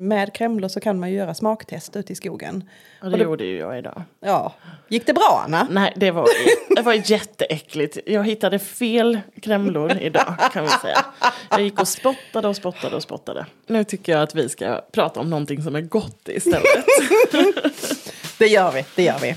Med kremlor så kan man ju göra smaktest ute i skogen. Och det, gjorde ju jag idag. Ja, gick det bra Anna? Nej, det var, det var jätteäckligt. Jag hittade fel kremlor idag kan vi säga. Jag gick och spottade och spottade och spottade. Nu tycker jag att vi ska prata om någonting som är gott istället. Det gör vi, det gör vi.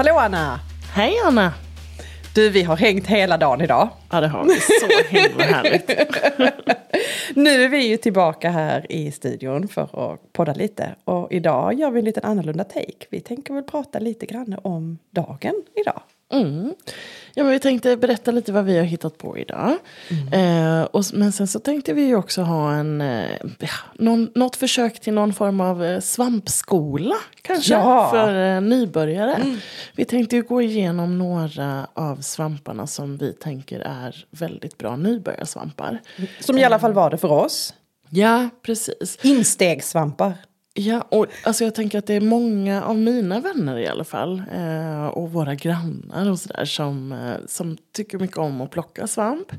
Hallå Anna! Hej Anna! Du, vi har hängt hela dagen idag. Ja, det har vi. Så himla härligt. Nu är vi ju tillbaka här i studion för att podda lite. Och idag gör vi en liten annorlunda take. Vi tänker väl prata lite grann om dagen idag. Mm. Ja, men vi tänkte berätta lite vad vi har hittat på idag. Eh, och, men sen så tänkte vi ju också ha en, eh, någon, något försök till någon form av eh, svampskola kanske Ja. för eh, nybörjare. Vi tänkte ju gå igenom några av svamparna som vi tänker är väldigt bra nybörjarsvampar. Som i alla fall var det för oss. Ja, precis. Instegssvampar. Ja, och alltså jag tänker att det är många av mina vänner i alla fall eh, och våra grannar och sådär som, eh, som tycker mycket om att plocka svamp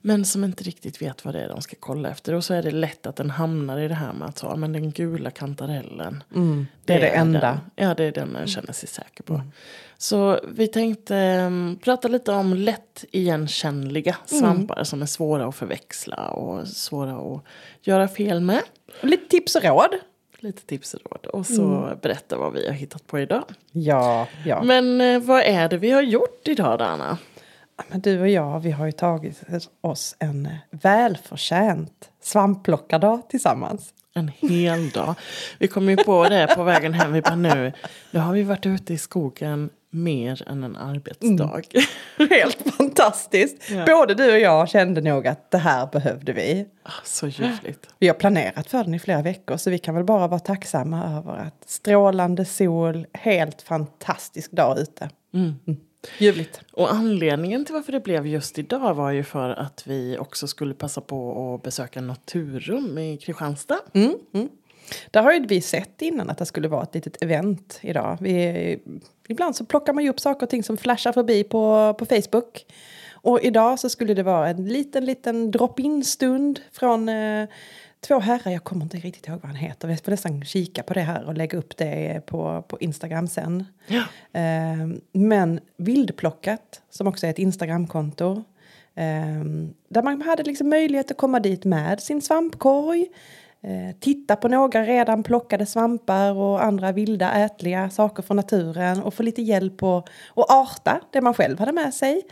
men som inte riktigt vet vad det är de ska kolla efter. Och så är det lätt att den hamnar i det här med att ta men den gula kantarellen. det är det enda. Den, ja, det är den jag känner sig säker på. Så vi tänkte eh, prata lite om lätt igenkännliga svampar som är svåra att förväxla och svåra att göra fel med. Lite tips och råd. Lite tips och råd. Och så berätta vad vi har hittat på idag. Ja, ja. Men eh, vad är det vi har gjort idag då, Anna? Men du och jag, vi har ju tagit oss en välförtjänt svampplockardag tillsammans. En hel dag. Vi kom ju på det på vägen hem. Vi bara nu, nu har vi varit ute i skogen mer än en arbetsdag. Helt fantastiskt. Ja. Både du och jag kände nog att det här behövde vi. Ah, Så ljuvligt. Vi har planerat för den i flera veckor så vi kan väl bara vara tacksamma över att strålande sol, helt fantastisk dag ute. Mm. Ljuvligt. Och anledningen till varför det blev just idag var ju för att vi också skulle passa på att besöka Naturum i Kristianstad. Mm, mm. Där har ju vi sett innan att det skulle vara ett litet event idag. Vi, ibland så plockar man ju upp saker och ting som flashar förbi på, på Facebook. Och idag så skulle det vara en liten, liten drop-in stund från eh, två herrar. Jag kommer inte riktigt ihåg vad han heter. Vi får nästan kika på det här och lägga upp det på, på Instagram sen. Ja. Eh, men Vildplockat, som också är ett Instagramkonto. Eh, där man hade liksom möjlighet att komma dit med sin svampkorg. Eh, titta på några redan plockade svampar och andra vilda ätliga saker från naturen. Och få lite hjälp och, och arta det man själv hade med sig.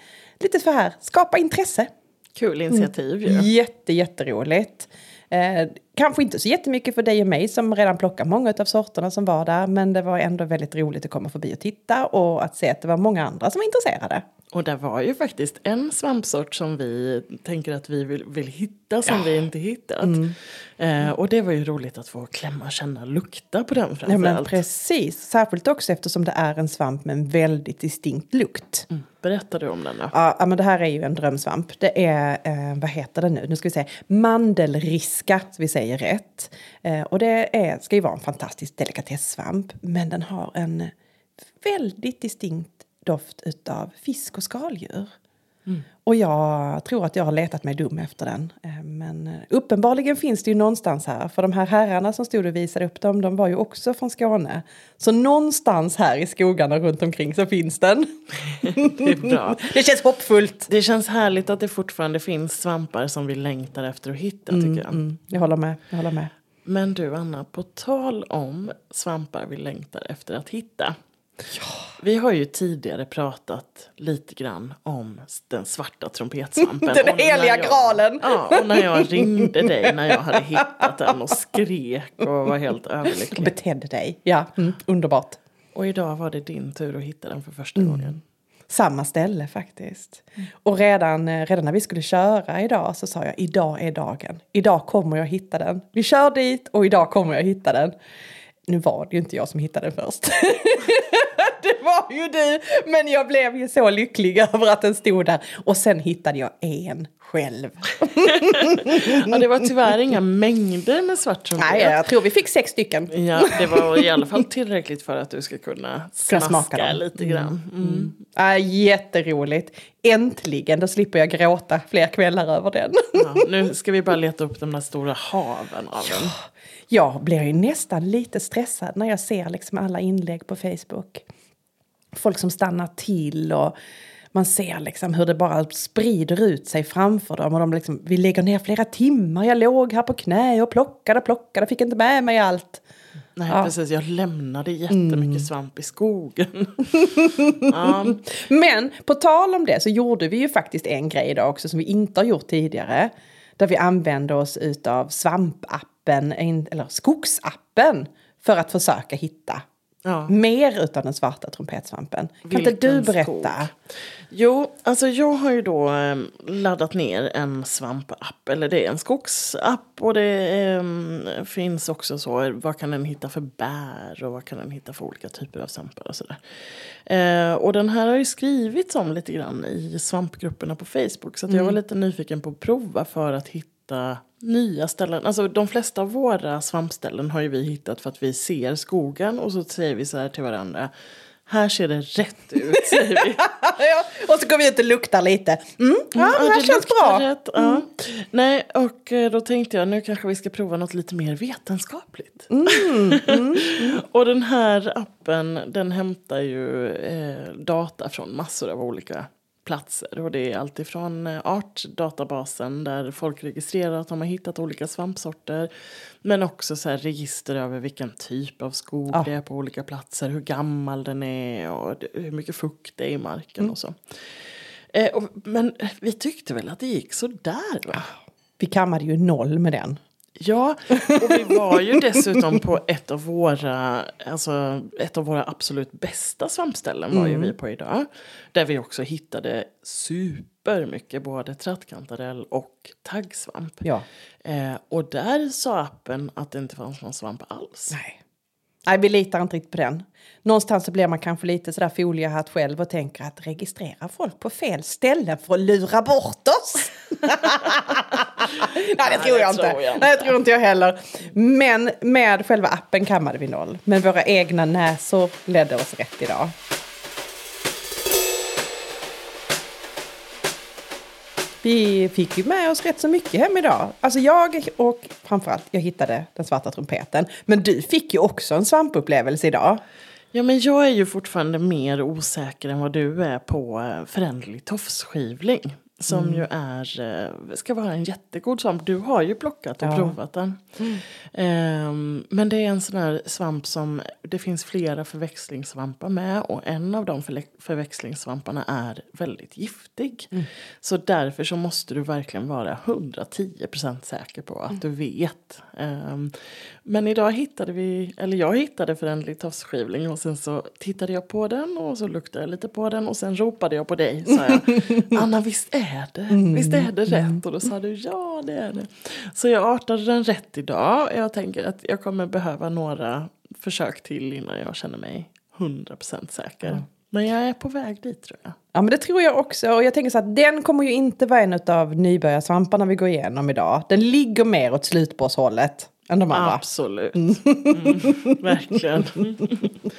Lite så här, skapa intresse. Kul initiativ ju. Jätte, jätteroligt. Eh, kanske inte så jättemycket för dig och mig som redan plockar många av sorterna som var där. Men det var ändå väldigt roligt att komma förbi och titta och att se att det var många andra som var intresserade. Och det var ju faktiskt en svampsort som vi tänker att vi vill, vill hitta som vi inte hittat. Mm. Eh, och det var ju roligt att få klämma, känna, lukta på den Ja, men framförallt. precis, särskilt också eftersom det är en svamp med en väldigt distinkt lukt. mm. Berätta du om den då. Ja, ja, men det här är ju en drömsvamp. Det är, eh, vad heter det nu? Nu ska vi se. Mandelriska, så vi säger rätt. Eh, och det är, ska ju vara en fantastisk delikatessvamp. Men den har en väldigt distinkt doft utav fisk och skaldjur. Mm. Och jag tror att jag har letat mig dum efter den. Eh, Men eh, uppenbarligen finns det ju någonstans här. För de här herrarna som stod och visade upp dem, de var ju också från Skåne. Så någonstans här i skogarna runt omkring så finns den. Det är bra. Det känns hoppfullt. Det känns härligt att det fortfarande finns svampar som vi längtar efter att hitta tycker jag. Mm, jag håller med. Jag håller med. Men du Anna, på tal om svampar vi längtar efter att hitta. Vi har ju tidigare pratat lite grann om den svarta trumpetsvampen. Den Och heliga jag- graalen. Ja, och när jag ringde dig när jag hade hittat den och skrek och var helt Och överlycklig. betedde dig. Ja, mm, underbart. Och idag var det din tur att hitta den för första gången. Samma ställe faktiskt. Och redan, eh, redan när vi skulle köra idag så sa jag idag är dagen. Idag kommer jag hitta den. Vi kör dit och idag kommer jag hitta den. Nu var det ju inte jag som hittade den först. det var ju du! Men jag blev ju så lycklig över att den stod där. Och sen hittade jag en själv. Ja, det var tyvärr inga mängder med svart trumpet. Nej, jag tror vi fick sex stycken. Ja, det var i alla fall tillräckligt för att du ska kunna Ska smaka smaska dem. lite grann. Mm. Äh, jätteroligt. Äntligen, då slipper jag gråta fler kvällar över den. Ja, nu ska vi bara leta upp de där stora haven av den. Jag blir ju nästan lite stressad när jag ser liksom alla inlägg på Facebook. Folk som stannar till och man ser liksom hur det bara sprider ut sig framför dem. Och de liksom, vi lägger ner flera timmar, jag låg här på knä och plockade och plockade, fick inte med mig allt. Nej, Ja. precis. Jag lämnade jättemycket svamp i skogen. ja, Men på tal om det så gjorde vi ju faktiskt en grej idag också som vi inte har gjort tidigare. Där vi använde oss utav svampappen, eller skogsappen, för att försöka hitta ja. mer utav den svarta trumpetsvampen. Kan inte Vilken du berätta? skog? Jo, alltså jag har ju då eh, laddat ner en svampapp, eller det är en skogsapp och det eh, finns också så, vad kan den hitta för bär och vad kan den hitta för olika typer av svampar och sådär. Eh, och den här har ju skrivits om lite grann i svampgrupperna på Facebook så att jag var lite nyfiken på att prova för att hitta nya ställen. Alltså de flesta av våra svampställen har ju vi hittat för att vi ser skogen och så säger vi så här till varandra. Här ser det rätt ut, säger vi. ja, och så går vi ut och luktar lite. Mm, ja, det här det känns bra. Rätt, ja. Nej, och eh, då tänkte jag nu kanske vi ska prova något lite mer vetenskapligt. och den här appen den hämtar ju eh, data från massor av olika platser. Och det är alltifrån eh, artdatabasen där folk registrerar att de har hittat olika svampsorter. Men också så register över vilken typ av skog Ja. det är på olika platser. Hur gammal den är och hur mycket fukt det är i marken och så. Eh, och, men vi tyckte väl att det gick så där va? Vi kammade ju noll med den. Ja, och vi var ju dessutom på ett av våra, alltså ett av våra absolut bästa svampställen var ju vi på idag. Där vi också hittade supermycket både trattkantarell och taggsvamp. Ja. Eh, och där sa appen att det inte fanns någon svamp alls. Nej. Nej, vi litar inte riktigt på den. Någonstans så blir man kanske lite sådär foliehatt själv och tänker att registrera folk på fel ställen för att lura bort oss. Nej, det tror jag inte. tror jag inte. Nej, det tror inte jag heller. Men med själva appen kammade vi noll. Men våra egna näsor ledde oss rätt idag. Vi fick ju med oss rätt så mycket hem idag. Alltså jag och framförallt, jag hittade den svarta trumpeten. Men du fick ju också en svampupplevelse idag. Ja, men jag är ju fortfarande mer osäker än vad du är på eh, föränderlig tofsskivling. Som ju är, eh, ska vara en jättegod svamp. Du har ju plockat och Ja. provat den. Ehm, men det är en sån här svamp som det finns flera förväxlingssvampar med. Och en av de förväxlingssvamparna är väldigt giftig. Så därför så måste du verkligen vara 110% säker på att du vet. Ehm, men idag hittade vi, eller jag hittade föränderlig tofsskivling och sen så tittade jag på den och så luktade jag lite på den och sen ropade jag på dig. Sa jag, Anna visst är det, visst är det rätt? Och då sa du ja det är det. Så jag artade den rätt idag. Jag tänker att jag kommer behöva några försök till innan jag känner mig 100% säker. Men jag är på väg dit tror jag. Ja, men det tror jag också. Och jag tänker så att den kommer ju inte vara en av nybörjarsvamparna vi går igenom idag. Den ligger mer åt slutborrshållet än de andra. Absolut. Mm, verkligen.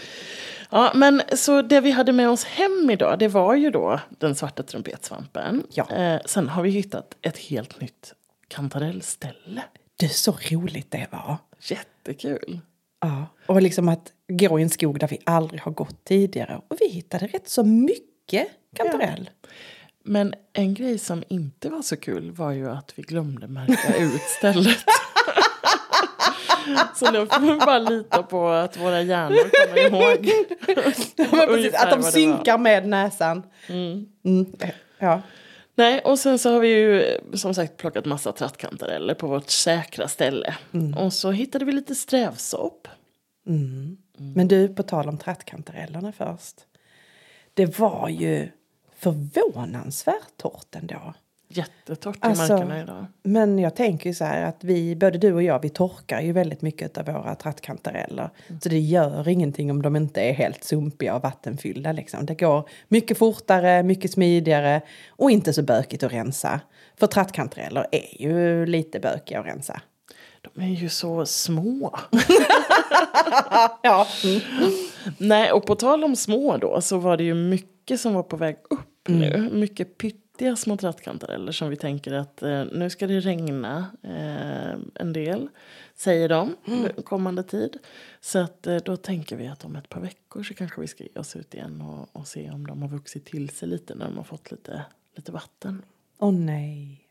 Ja, men så det vi hade med oss hem idag, det var ju då den svarta trumpetsvampen. Ja. Eh, sen har vi hittat ett helt nytt kantarellställe. Du, så roligt det var. Jättekul. Ja, och liksom att gå i en skog där vi aldrig har gått tidigare. Och vi hittade rätt så mycket kantarell. Men en grej som inte var så kul var ju att vi glömde märka ut stället. Så nu får vi bara lita på att våra hjärnor kommer ihåg. Ja, precis, att de synkar med näsan. Mm, ja. Nej, och sen så har vi ju som sagt plockat massa trattkantareller på vårt säkra ställe. Och så hittade vi lite strävsopp. Men du, på tal om trattkantarellerna först. Det var ju förvånansvärt torrt ändå. Jättetorrt i Alltså, markerna idag. Men jag tänker ju så här att vi, både du och jag, vi torkar ju väldigt mycket av våra trattkantareller. Så det gör ingenting om de inte är helt sumpiga och vattenfyllda. Liksom. Det går mycket fortare, mycket smidigare och inte så bökigt att rensa. För trattkantareller är ju lite bökiga att rensa. De är ju så små. Ja. Nej, och på tal om små då så var det ju mycket som var på väg upp nu. Mycket pyttiga små trattkantareller som vi tänker att eh, nu ska det regna eh, en del, säger de, kommande tid. Så att eh, då tänker vi att om ett par veckor så kanske vi ska ge oss ut igen och, och se om de har vuxit till sig lite när de har fått lite, lite vatten. Åh nej.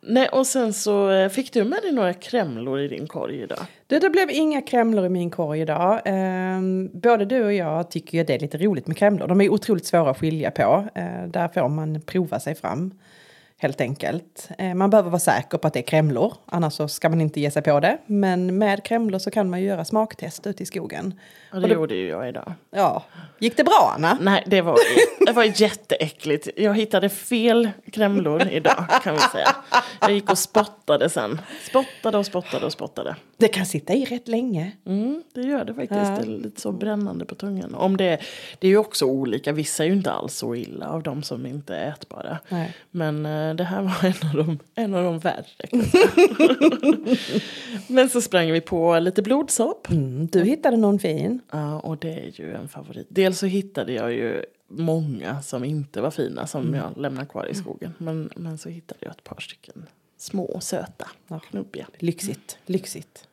Nej, och sen så eh, fick du med dig några kremlor i din korg idag. Du, det blev inga kremlor i min korg idag. Ehm, både du och jag tycker ju att det är lite roligt med kremlor. De är otroligt svåra att skilja på. Ehm, där får man prova sig fram. Helt enkelt. Eh, man behöver vara säker på att det är krämlor. Annars så ska man inte ge sig på det. Men med krämlor så kan man ju göra smaktest ute i skogen. Och det gjorde ju jag idag. Ja, gick det bra Anna? Nej, det var, det var jätteäckligt. Jag hittade fel krämlor idag kan vi säga. Jag gick och spottade sen. Spottade och spottade och spottade. Det kan sitta i rätt länge. Mm, det gör det faktiskt. Det är lite så brännande på tungan. Om det, det är ju också olika. Vissa är ju inte alls så illa av de som inte är ätbara. Nej. Men eh, det här var en av de, en av de värre. Men så sprang vi på lite blodsopp. Mm, du hittade någon fin. Ja, och det är ju en favorit. Dels så hittade jag ju många som inte var fina som jag lämnade kvar i skogen. Men, men så hittade jag ett par stycken små och söta, knubbiga. Lyxigt, lyxigt.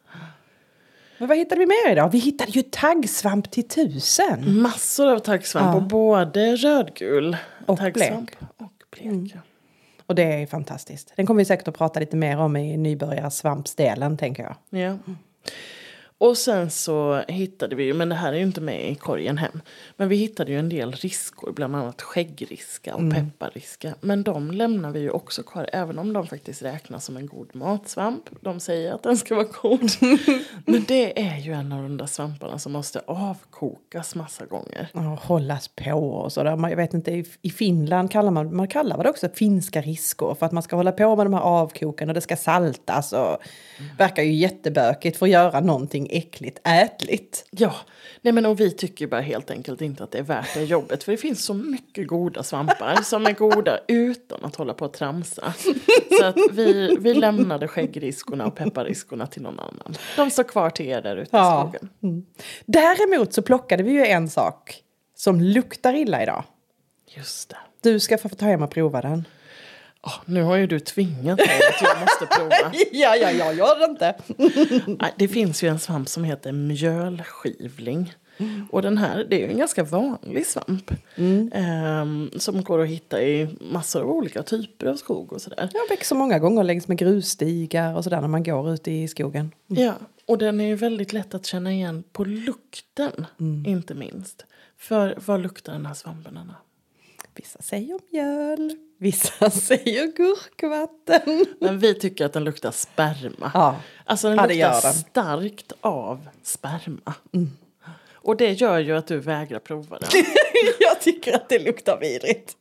Men vad hittade vi mer idag? Vi hittade ju taggsvamp till tusen. Massor av taggsvamp, Ja. och både rödgul Och taggsvamp och blek. ja. Och det är fantastiskt. Den kommer vi säkert att prata lite mer om i nybörjarsvampsdelen, tänker jag. Ja. Och sen så hittade vi ju, men det här är ju inte med i korgen hem. Men vi hittade ju en del riskor, bland annat skäggriska och pepparriska. Men de lämnar vi ju också kvar, även om de faktiskt räknas som en god matsvamp. De säger att den ska vara god. men det är ju en av de där svamparna som måste avkokas massa gånger. Och hållas på och så. Där. Man- Jag vet inte, i- Finland kallar man, man kallar det också finska riskor. För att man ska hålla på med de här avkoken och det ska saltas. Och verkar ju jättebökigt för att göra någonting äckligt ätligt. Ja, nej men och vi tycker bara helt enkelt inte att det är värt det jobbet. För det finns så mycket goda svampar som är goda utan att hålla på och tramsa. Så att vi, vi lämnade skäggriskorna och pepparriskorna till någon annan. De står kvar till er där ute i Ja. skogen. Mm. Däremot så plockade vi ju en sak som luktar illa idag. Just det. Du ska få ta hem och prova den. Åh, nu har ju du tvingat mig att jag måste prova. Ja, ja, jag gör det inte. Det finns ju en svamp som heter mjölskivling. Och den här, det är ju en ganska vanlig svamp. Ehm, som går att hitta i massor av olika typer av skog och sådär. Jag växer många gånger längs med grusstigar och sådär när man går ute i skogen. Ja, och den är ju väldigt lätt att känna igen på lukten, inte minst. För vad luktar den här svampen, Anna? Vissa säger mjöl, vissa säger gurkvatten. Men vi tycker att den luktar sperma. Ja. Alltså den Ja, luktar starkt av sperma. Och det gör ju att du vägrar prova den. Jag tycker att det luktar vidrigt.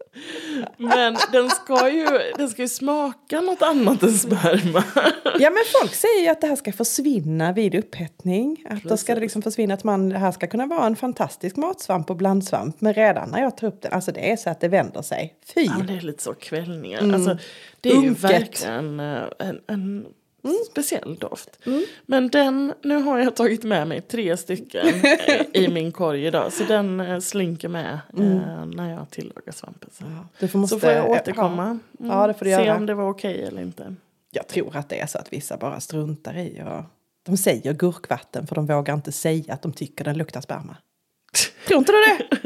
Men den ska ju, den ska ju smaka något annat än sperma. Ja men folk säger ju att det här ska försvinna vid upphettning. Att då ska det liksom försvinna att man, det här ska kunna vara en fantastisk matsvamp och blandsvamp. Men redan när jag tar upp den, alltså det är så att det vänder sig. Fy! Ja, det är lite så kvällningar. Alltså, det är ju Unket. verkligen eh, en, en speciell doft. Men den, nu har jag tagit med mig tre stycken eh, i min korg idag. Så den eh, slinker med eh, när jag tillagar svampen. Så, Du får måste, så får jag återkomma. Mm, Ja, det får du Se göra. om det var okej eller inte. Jag tror att det är så att vissa bara struntar i och de säger gurkvatten för de vågar inte säga att de tycker den luktar sperma. Tror inte du det?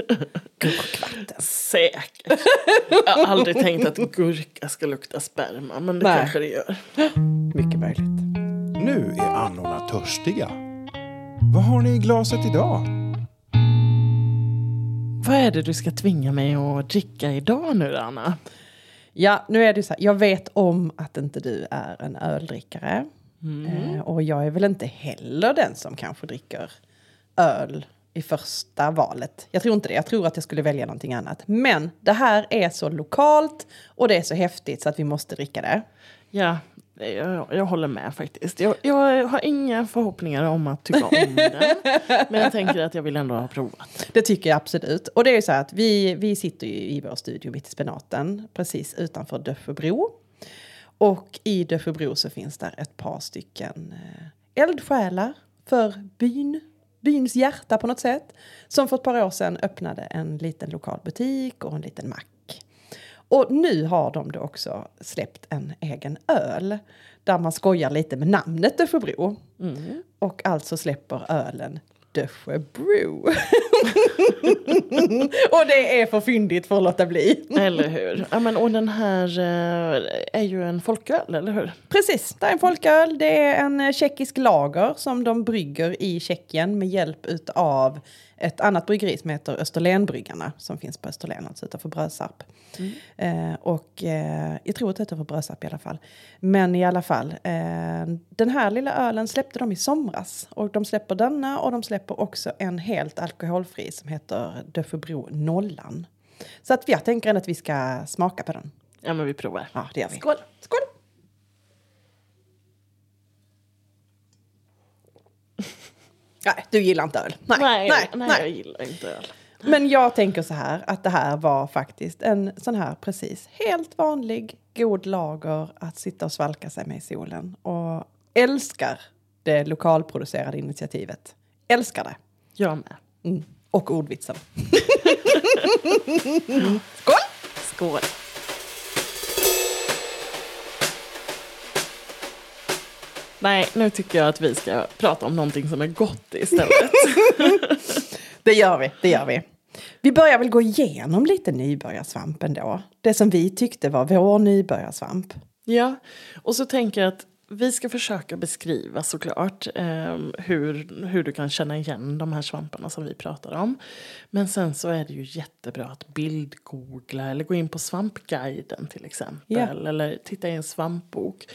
Gurkvatten. Säkert. Jag har aldrig tänkt att gurka ska lukta sperma. Men det Nej. kanske det gör. Mycket möjligt. Nu är annorna törstiga. Vad har ni i glaset idag? Vad är det du ska tvinga mig att dricka idag nu Anna? Ja, nu är det så här. Jag vet om att inte du är en öldrickare. Eh, och jag är väl inte heller den som kanske dricker öl i första valet. Jag tror inte det. Jag tror att jag skulle välja någonting annat. Men det här är så lokalt och det är så häftigt så att vi måste dricka det. Ja, jag, jag håller med faktiskt. Jag, jag har inga förhoppningar om att tycka om den. Men jag tänker att jag vill ändå ha provat. Det tycker jag absolut. Och det är ju så att vi, vi sitter i vår studio mitt i spenaten, precis utanför Döfebro. Och i Döfebro så finns där ett par stycken eh, eldsjälar för byn, byns hjärta på något sätt. Som för ett par år sedan öppnade en liten lokal butik och en liten mack. Och nu har de då också släppt en egen öl. Där man skojar lite med namnet Döfebro. Och alltså släpper ölen Döfebro. och det är för fyndigt för att låta bli. Eller hur? Ja, men, och den här eh, är ju en folköl, eller hur? Precis, det är en folköl. Det är en tjeckisk lager som de brygger i Tjeckien med hjälp av ett annat bryggeri som heter Österlenbryggarna som finns på Österlen, alltså utanför Brösarp. Eh, och eh, jag tror att det heter för Brösarp i alla fall. Men i alla fall, eh, den här lilla ölen släppte de i somras. Och de släpper denna och de släpper också en helt alkoholfri som heter Döfebro Nollan. Så att jag tänker att vi ska smaka på den. Ja, men vi provar. Ja, det gör vi. Skål! Skål! Nej, du gillar inte öl. Nej, Nej, nej, nej, nej. jag gillar inte öl. Men jag tänker så här att det här var faktiskt en sån här precis helt vanlig god lager att sitta och svalka sig med i solen. Och älskar det lokalproducerade initiativet. Älskar det. Jag med. Mm. Och ordvitsen. Skål! Skål! Nej, nu tycker jag att vi ska prata om någonting som är gott istället. Det gör vi, det gör vi. Vi börjar väl gå igenom lite nybörjarsvampen då. Det som vi tyckte var vår nybörjarsvamp. ja, och så tänker jag att vi ska försöka beskriva såklart eh, hur, hur du kan känna igen de här svamparna som vi pratar om. Men sen så är det ju jättebra att bildgoogla eller gå in på Svampguiden till exempel. Ja. Eller titta i en svampbok.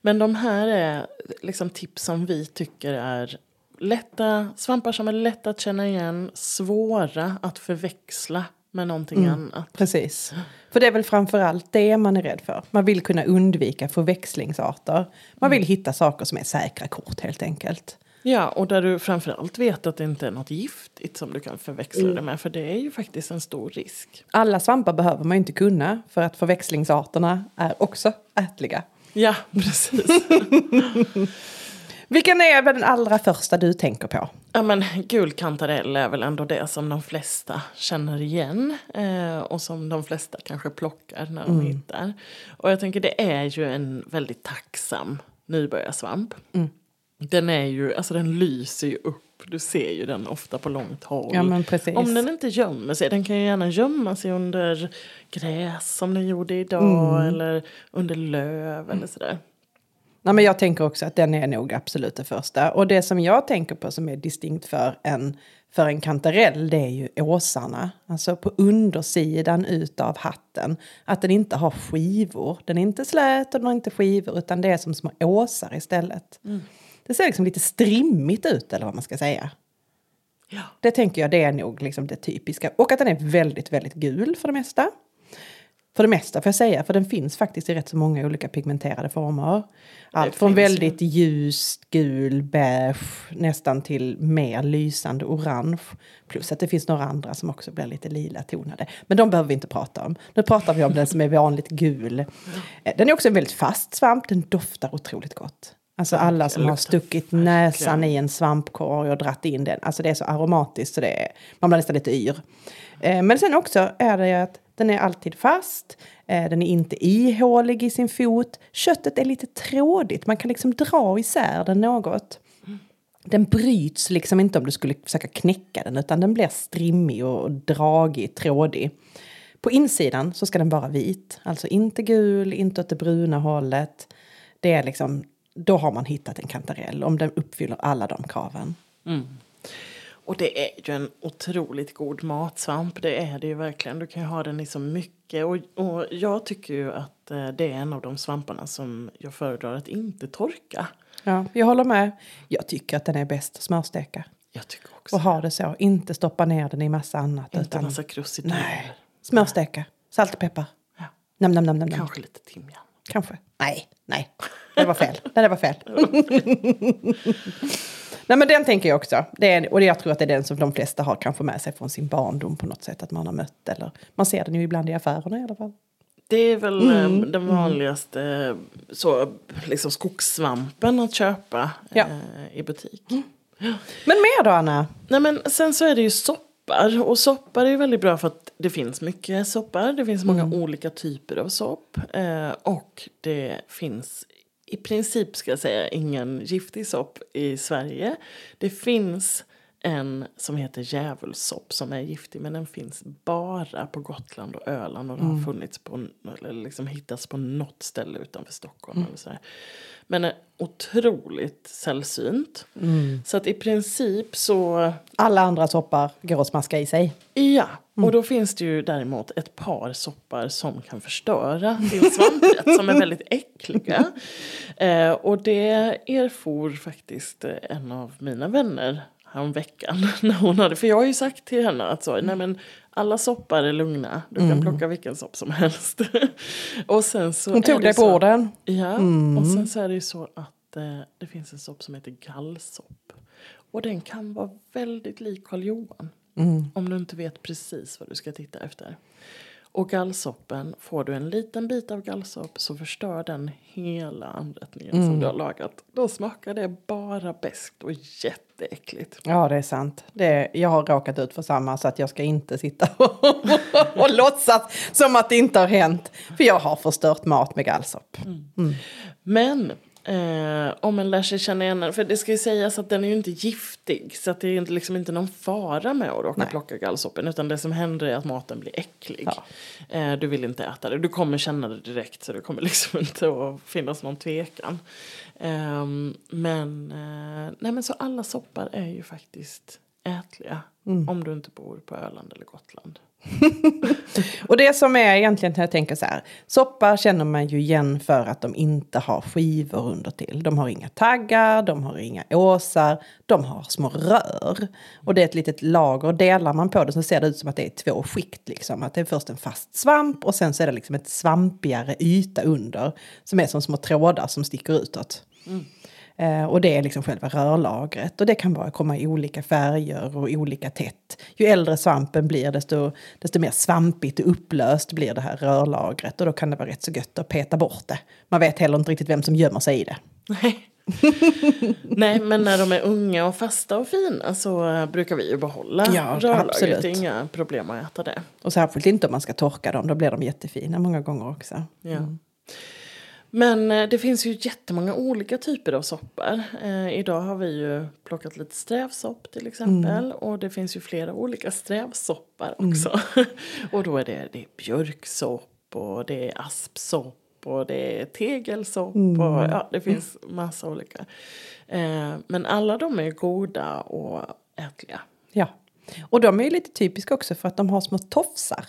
Men de här är liksom tips som vi tycker är lätta, svampar som är lätta att känna igen, svåra att förväxla med någonting annat. Precis. För det är väl framförallt det man är rädd för. Man vill kunna undvika förväxlingsarter. Man vill hitta saker som är säkra kort helt enkelt. Ja, och där du framförallt vet att det inte är något giftigt som du kan förväxla det med. För det är ju faktiskt en stor risk. Alla svampar behöver man ju inte kunna för att förväxlingsarterna är också ätliga. Ja, precis. Vilken är väl den allra första du tänker på? ja, men gul kantarell är väl ändå det som de flesta känner igen. Eh, och som de flesta kanske plockar när de hittar. Och jag tänker det är ju en väldigt tacksam nybörjarsvamp. Den är ju, alltså den lyser ju upp. Du ser ju den ofta på långt håll. Ja. Om den inte gömmer sig, den kan ju gärna gömma sig under gräs som den gjorde idag. Eller under löv eller sådär. Nej, men jag tänker också att den är nog absolut det första. Och det som jag tänker på som är distinkt för en, för en kantarell det är ju åsarna. Alltså på undersidan utav hatten. Att den inte har skivor. Den är inte slät och den har inte skivor utan det är som små åsar istället. Det ser liksom lite strimmigt ut eller vad man ska säga. Ja. Det tänker jag det är nog liksom det typiska. Och att den är väldigt, väldigt gul för det mesta. För det mesta får jag säga, för den finns faktiskt i rätt så många olika pigmenterade former. Allt från ju. väldigt ljust gul, beige, nästan till mer lysande orange. Plus att det finns några andra som också blir lite lila tonade. Men de behöver vi inte prata om. Nu pratar vi om den som är vanligt gul. Eh, Den är också en väldigt fast svamp, den doftar otroligt gott. Alltså alla som har stuckit näsan i en svampkorg och dratt in den. Alltså det är så aromatiskt så det är, man blir nästan lite yr. Eh, Men sen också är det att den är alltid fast. Eh, den är inte ihålig i sin fot. Köttet är lite trådigt. Man kan liksom dra isär den något. Den bryts liksom inte om du skulle försöka knäcka den utan den blir strimmig och dragig, trådig. På insidan så ska den vara vit. Alltså inte gul, inte åt det bruna hållet. Det är liksom, då har man hittat en kantarell om den uppfyller alla de kraven. Mm. Och det är ju en otroligt god matsvamp. Det är det ju verkligen. Du kan ju ha den i så mycket. Och, och jag tycker ju att eh, det är en av de svamparna som jag föredrar att inte torka. Ja, jag håller med. Jag tycker att den är bäst att smörsteka. Jag tycker också Och ha det så. Inte stoppa ner den i massa annat. Inte utan massa krusiduller. Nej. smörsteka. Salt och peppar. Ja. Nam, nam, nam, nam, nam. Kanske lite timjan. Kanske. Nej, nej. Det var fel. Nej, det var fel. nej, men den tänker jag också. Det är, och jag tror att det är den som de flesta har kanske med sig från sin barndom på något sätt. Att man har mött eller man ser den ju ibland i affärerna i alla fall. Det är väl eh, Mm, den vanligaste eh, så, liksom skogssvampen att köpa Ja. Mm. eh, i butik. Men mer då, Anna? Nej, men sen så är det ju soppar. Och soppar är ju väldigt bra för att det finns mycket soppar. Det finns många olika typer av sopp. Eh, och det finns i princip ska jag säga ingen giftig sopp i Sverige. Det finns en som heter djävulssopp som är giftig men den finns bara på Gotland och Öland och den har funnits på, eller liksom hittats på något ställe utanför Stockholm. Eller så här. Men är otroligt sällsynt. Så att i princip så Alla andra soppar går att smaska i sig. Ja, och då finns det ju däremot ett par soppar som kan förstöra din svamprätt som är väldigt äckliga. Eh, och det erfor faktiskt eh, en av mina vänner veckan när hon hade, för jag har ju sagt till henne att så, nej men alla soppar är lugna, du kan plocka vilken sopp som helst. och sen så Hon tog dig på orden. Ja, och sen så är det ju så att eh, det finns en sopp som heter gallsopp. Och den kan vara väldigt lik Karl Johan. Om du inte vet precis vad du ska titta efter. Och gallsoppen, får du en liten bit av gallsopp så förstör den hela anrättningen som du har lagat. Då smakar det bara beskt och jätteäckligt. Ja, det är sant. Det, jag har råkat ut för samma så att jag ska inte sitta och, och låtsas som att det inte har hänt. För jag har förstört mat med gallsopp. Men eh, om man lär sig känna igen den, för det ska ju sägas att den är ju inte giftig. Så att det är inte, liksom inte någon fara med att råka Nej. plocka gallsoppen. Utan det som händer är att maten blir äcklig. Ja. Eh, du vill inte äta det. Du kommer känna det direkt så det kommer liksom inte att finnas någon tvekan. Ehm, men, eh, nej men så alla soppar är ju faktiskt ätliga. Om du inte bor på Öland eller Gotland. Och det som är egentligen, jag tänker så här, soppa känner man ju igen för att de inte har skivor under till. De har inga taggar, de har inga åsar, de har små rör. Och det är ett litet lager, delar man på det så ser det ut som att det är två skikt. Liksom. Att det är först en fast svamp och sen så är det liksom ett svampigare yta under. Som är som små trådar som sticker utåt. Eh, och det är liksom själva rörlagret. Och det kan bara komma i olika färger och olika tätt. Ju äldre svampen blir desto, desto mer svampigt och upplöst blir det här rörlagret. Och då kan det vara rätt så gött att peta bort det. Man vet heller inte riktigt vem som gömmer sig i det. Nej. Nej, men när de är unga och fasta och fina så brukar vi ju behålla Ja, rörlagret. absolut. Det är inga problem att äta det. Och särskilt inte om man ska torka dem, då blir de jättefina många gånger också. Ja. Men eh, det finns ju jättemånga olika typer av soppar. Eh, idag har vi ju plockat lite strävsopp till exempel. Och det finns ju flera olika strävsoppar också. och då är det, det är björksopp och det är aspsopp och det är tegelsopp. Och, ja, det finns massa olika. Eh, men alla de är goda och ätliga. Ja. Och de är ju lite typiska också för att de har små tofsar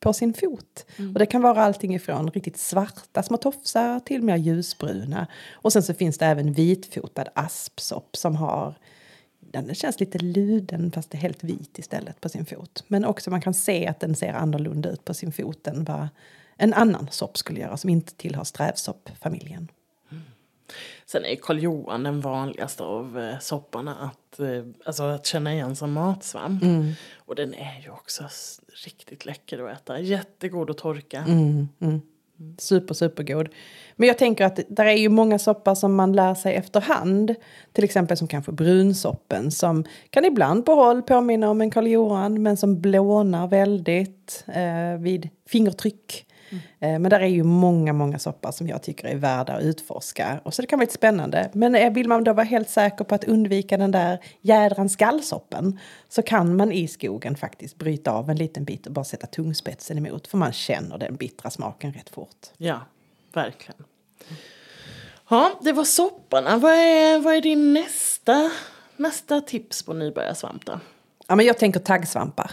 på sin fot. Och det kan vara allting ifrån riktigt svarta små tofsar till mer ljusbruna. Och sen så finns det även vitfotad aspsopp som har den känns lite luden fast det är helt vit istället på sin fot. Men också man kan se att den ser annorlunda ut på sin fot än vad en annan sopp skulle göra som inte tillhör strävsoppfamiljen. Sen är Karl Johan den vanligaste av eh, sopparna att, eh, alltså att känna igen som matsvamp. Och den är ju också riktigt läcker att äta. Jättegod att torka. Super, supergod. Men jag tänker att där är ju många soppar som man lär sig efterhand. Till exempel som kanske brunsoppen som kan ibland på håll påminna om en Karl Johan men som blånar väldigt eh, vid fingertryck. Eh, men där är ju många, många soppar som jag tycker är värda att utforska. Och så det kan vara lite spännande. Men eh, vill man då vara helt säker på att undvika den där jädrans gallsoppen så kan man i skogen faktiskt bryta av en liten bit och bara sätta tungspetsen emot. För man känner den bittra smaken rätt fort. Ja, verkligen. Ja, det var sopparna. Vad är, vad är din nästa, nästa tips på nybörjarsvamp då? Ja, men jag tänker taggsvampar.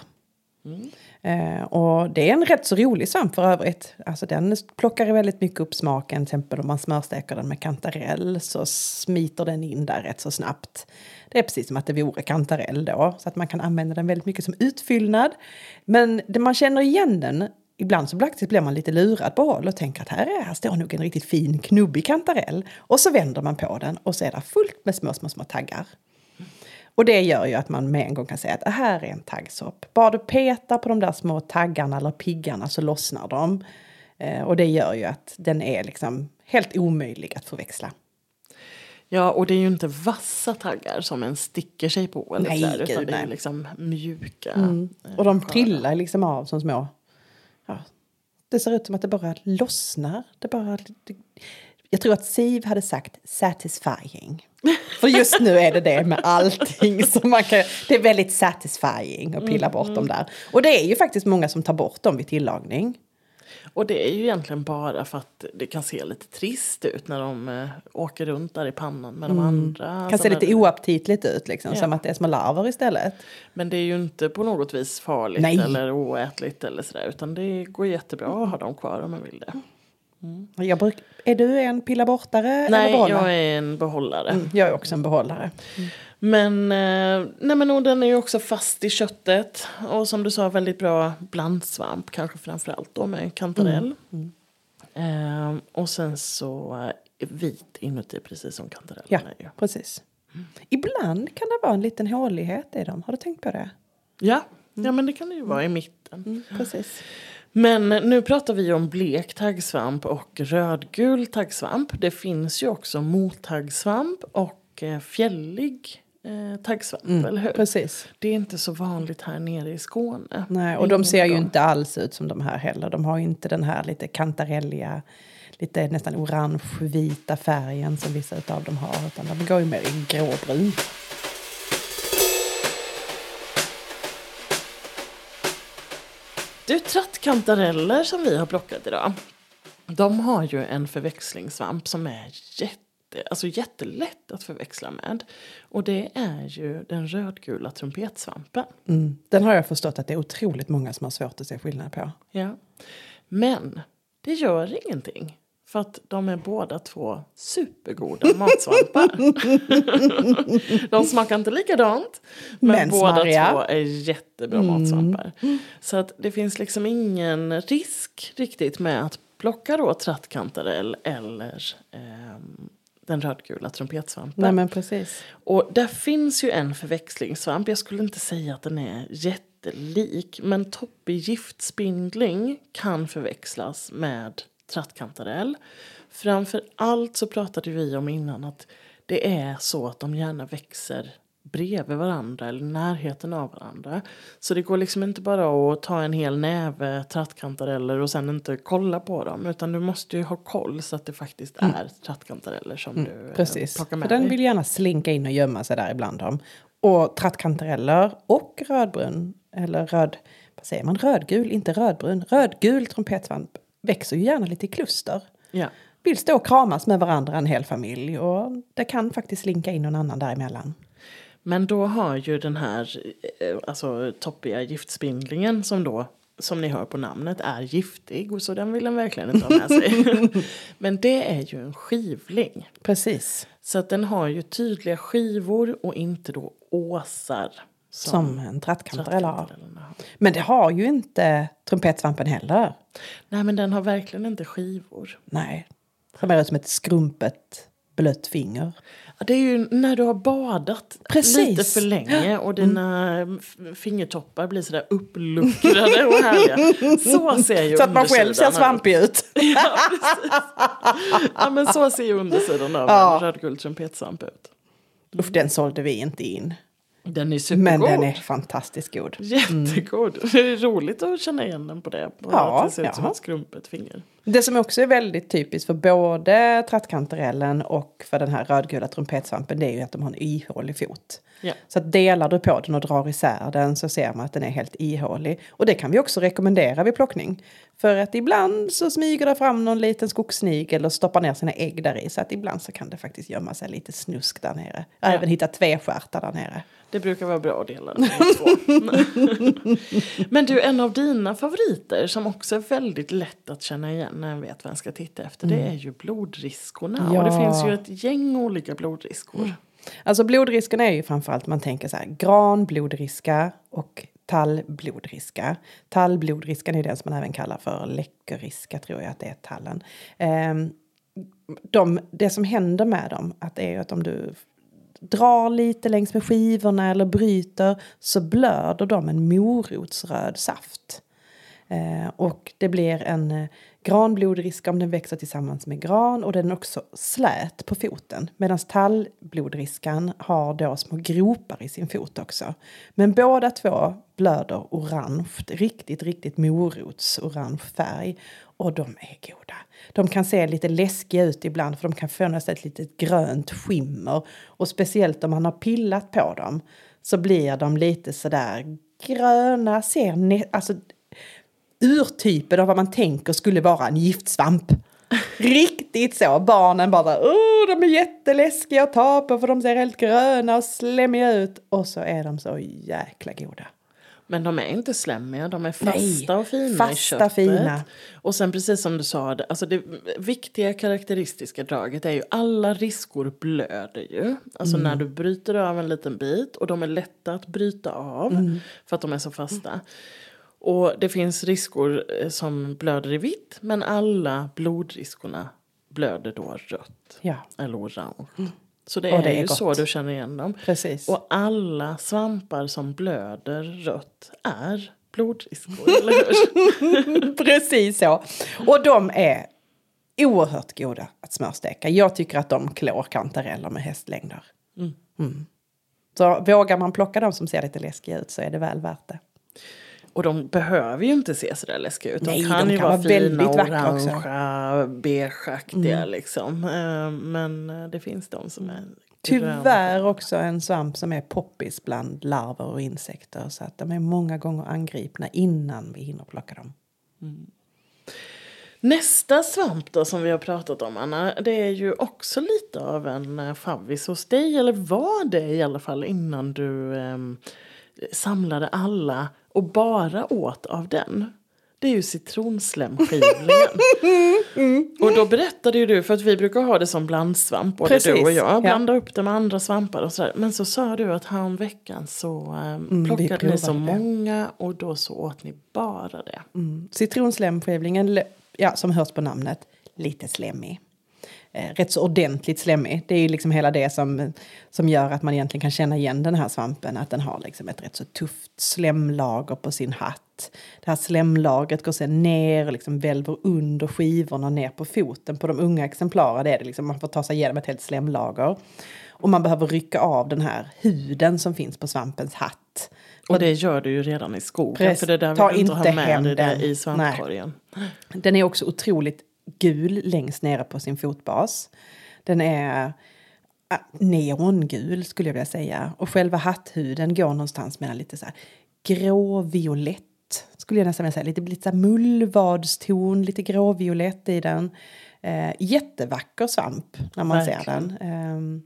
Eh, och det är en rätt så rolig svamp för övrigt. Alltså den plockar väldigt mycket upp smaken. Till exempel om man smörsteker den med kantarell så smiter den in där rätt så snabbt. Det är precis som att det vore kantarell då. Så att man kan använda den väldigt mycket som utfyllnad. Men det man känner igen den Ibland så blir man lite lurad på håll och tänker att här, är, här står nog en riktigt fin knubbig kantarell. Och så vänder man på den och så är det fullt med små, små, små taggar. Och det gör ju att man med en gång kan säga att det här är en taggsopp. Bara du petar på de där små taggarna eller piggarna så lossnar de. Eh, och det gör ju att den är liksom helt omöjlig att förväxla. Ja, och det är ju inte vassa taggar som en sticker sig på. Eller Nej, så här, utan gud, det är liksom mjuka. Mm. eh, Och de trillar liksom av som små... Ja, det ser ut som att det bara lossnar. Det bara... Det, jag tror att Siv hade sagt satisfying. För just nu är det det med allting. Så man kan, det är väldigt satisfying att pilla bort dem där. Och det är ju faktiskt många som tar bort dem vid tillagning. Och det är ju egentligen bara för att det kan se lite trist ut när de eh, åker runt där i pannan med de andra. Mm. kan se såna lite där- oaptitligt ut, liksom, Ja. som att det är små larver istället. Men det är ju inte på något vis farligt Nej. eller oätligt eller sådär. Utan det går jättebra att ha dem kvar om man vill det. Jag bruk, är du en pilla bortare eller Nej, behållare? jag är en behållare. Mm, jag är också en behållare. Men, eh, nej men och den är ju också fast i köttet. Och som du sa, väldigt bra blandsvamp. Kanske framförallt då med kantarell. Eh, och sen så eh, vit inuti, precis som kantarellen Ja, är precis. Ibland kan det vara en liten hålighet i dem. Har du tänkt på det? Ja, ja, men det kan det ju vara i mitten. Mm, precis. Men nu pratar vi om blek taggsvamp och rödgul taggsvamp. Det finns ju också mottaggsvamp och eh, fjällig eh, taggsvamp, eller hur? Precis. Det är inte så vanligt här nere i Skåne. Nej, och de ser ju inte alls ut som de här heller. De har ju inte den här lite kantarelliga, lite nästan orange-vita färgen som vissa av dem har. Utan de går ju mer i gråbrun. Du, trattkantareller som vi har plockat idag. De har ju en förväxlingssvamp som är jätte, alltså jättelätt att förväxla med. Och det är ju den rödgula trumpetsvampen. Mm. Den har jag förstått att det är otroligt många som har svårt att se skillnad på. Ja. Men det gör ingenting. För att de är båda två supergoda matsvampar. de smakar inte likadant. Men, Men båda smarriga. två är jättebra matsvampar. Så att det finns liksom ingen risk riktigt med att plocka då trattkantarell eller ehm, den rödgula trumpetsvampen. Nej men precis. Och där finns ju en förväxlingssvamp. Jag skulle inte säga att den är jättelik. Men toppig giftspindling kan förväxlas med trattkantarell. Framför allt så pratade vi om innan att det är så att de gärna växer bredvid varandra eller närheten av varandra. Så det går liksom inte bara att ta en hel näve trattkantareller och sen inte kolla på dem. Utan du måste ju ha koll så att det faktiskt är trattkantareller som du eh, Precis. plockar För med den dig. vill gärna slinka in och gömma sig där ibland dem. Och trattkantareller och rödbrun, eller röd, vad säger man, rödgul, inte rödbrun, rödgul trumpetsvamp växer ju gärna lite i kluster. Ja. Vill stå och kramas med varandra en hel familj och det kan faktiskt slinka in någon annan däremellan. Men då har ju den här eh, alltså, toppiga giftspindlingen som då som ni hör på namnet är giftig och så den vill den verkligen inte ha med sig. Men det är ju en skivling. Precis. Så att den har ju tydliga skivor och inte då åsar. Som en trattkantarell har. Men det har ju inte trumpetsvampen heller. Nej men den har verkligen inte skivor. Nej. Mer ut som ett skrumpet blött finger. Ja, det är ju när du har badat Precis. lite för länge och dina f- fingertoppar blir sådär uppluckrade och härliga. Så ser ju Så att man själv undersidan ser ut. svampig ut. Ja, ja, men så ser ju undersidan av Ja. en rödguld trumpetsvamp ut. Usch, den sålde vi inte in. Den är supergod. Men den är fantastiskt god. Jättegod. Det är roligt att känna igen den på det. På Ja, att det ser ut som ett skrumpet finger. Det som också är väldigt typiskt för både trattkantarellen och för den här rödgula trumpetsvampen det är ju att de har en ihålig fot. Ja. Så att delar du på den och drar isär den så ser man att den är helt ihålig. Och det kan vi också rekommendera vid plockning. För att ibland så smyger det fram någon liten skogssnigel och stoppar ner sina ägg där i. Så att ibland så kan det faktiskt gömma sig lite snusk där nere. Ja. även hittat tvestjärtar där nere. Det brukar vara bra att dela den. Men du, en av dina favoriter som också är väldigt lätt att känna igen när en vet vad en ska titta efter. Det är ju blodriskorna. Och det Ja. finns ju ett gäng olika blodriskor. Alltså blodriskerna är ju framförallt man tänker så här granblodriska och tallblodriska. Tallblodriskan är den som man även kallar för läckerriska tror jag att det är tallen. Ehm, de, det som händer med dem att är att om du drar lite längs med skivorna eller bryter så blöder de en morotsröd saft. Eh, och det blir en eh, granblodriska om den växer tillsammans med gran och den är också slät på foten. Medan tallblodriskan har då små gropar i sin fot också. Men båda två blöder orange, riktigt, riktigt morotsorange färg. Och de är goda. De kan se lite läskiga ut ibland för de kan få nästan ett litet grönt skimmer. Och speciellt om man har pillat på dem så blir de lite sådär gröna, ser ne- alltså urtypen av vad man tänker skulle vara en giftsvamp. Riktigt så. Barnen bara Åh, de är jätteläskiga att ta på för de ser helt gröna och slemmiga ut. Och så är de så jäkla goda. Men de är inte slemmiga, de är fasta Nej, och fina i fasta, köttet. fina. Och sen precis som du sa, alltså det viktiga karaktäristiska draget är ju alla riskor blöder ju. Alltså Mm. när du bryter av en liten bit och de är lätta att bryta av Mm. för att de är så fasta. Och det finns riskor eh, som blöder i vitt men alla blodriskorna blöder då rött Ja, eller orange. Så det Och är, det är ju gott. så du känner igen dem. precis. Och alla svampar som blöder rött är blodriskor, eller hur? Precis så. Och de är oerhört goda att smörsteka. Jag tycker att de klår kantareller med hästlängder. Mm. Så vågar man plocka de som ser lite läskiga ut så är det väl värt det. Och de behöver ju inte se så där läskiga ut. De Nej, kan de ju kan vara vara fina. Mm. orangea, beigeaktiga liksom. Eh, Men eh, det finns de som är Tyvärr också en svamp som är poppis bland larver och insekter. Så att de är många gånger angripna innan vi hinner plocka dem. Nästa svamp då som vi har pratat om Anna, det är ju också lite av en eh, favvis hos dig, eller var det i alla fall innan du ehm, samlade alla och bara åt av den. Det är ju citronslemskivlingen. och då berättade ju du, för att vi brukar ha det som blandsvamp, både Precis, du och jag, ja. blanda upp det med andra svampar och sådär. Men så sa du att häromveckan så Mm, vi plockade ni så det. många och då så åt ni bara det. Mm. Citronslemskivlingen, le- ja, som hörs på namnet, lite slemmig. Eh, rätt så ordentligt slemmig. Det är liksom hela det som, som gör att man egentligen kan känna igen den här svampen. Att den har liksom ett rätt så tufft slemlager på sin hatt. Det här slemlagret går sen ner och liksom välver under skivorna ner på foten. På de unga exemplaren är det liksom, man får ta sig igenom ett helt slemlager. Och man behöver rycka av den här huden som finns på svampens hatt. Och det gör du ju redan i skogen. Precis. För det där vill du inte ha med dig i svampkorgen. Den är också otroligt gul längst nere på sin fotbas. Den är neongul skulle jag vilja säga. Och själva hatthuden går någonstans mellan lite så här gråviolett skulle jag nästan vilja säga. Lite, lite så här mullvadston, lite gråviolett i den. Eh, jättevacker svamp när man ser Verkligen. den. Ehm,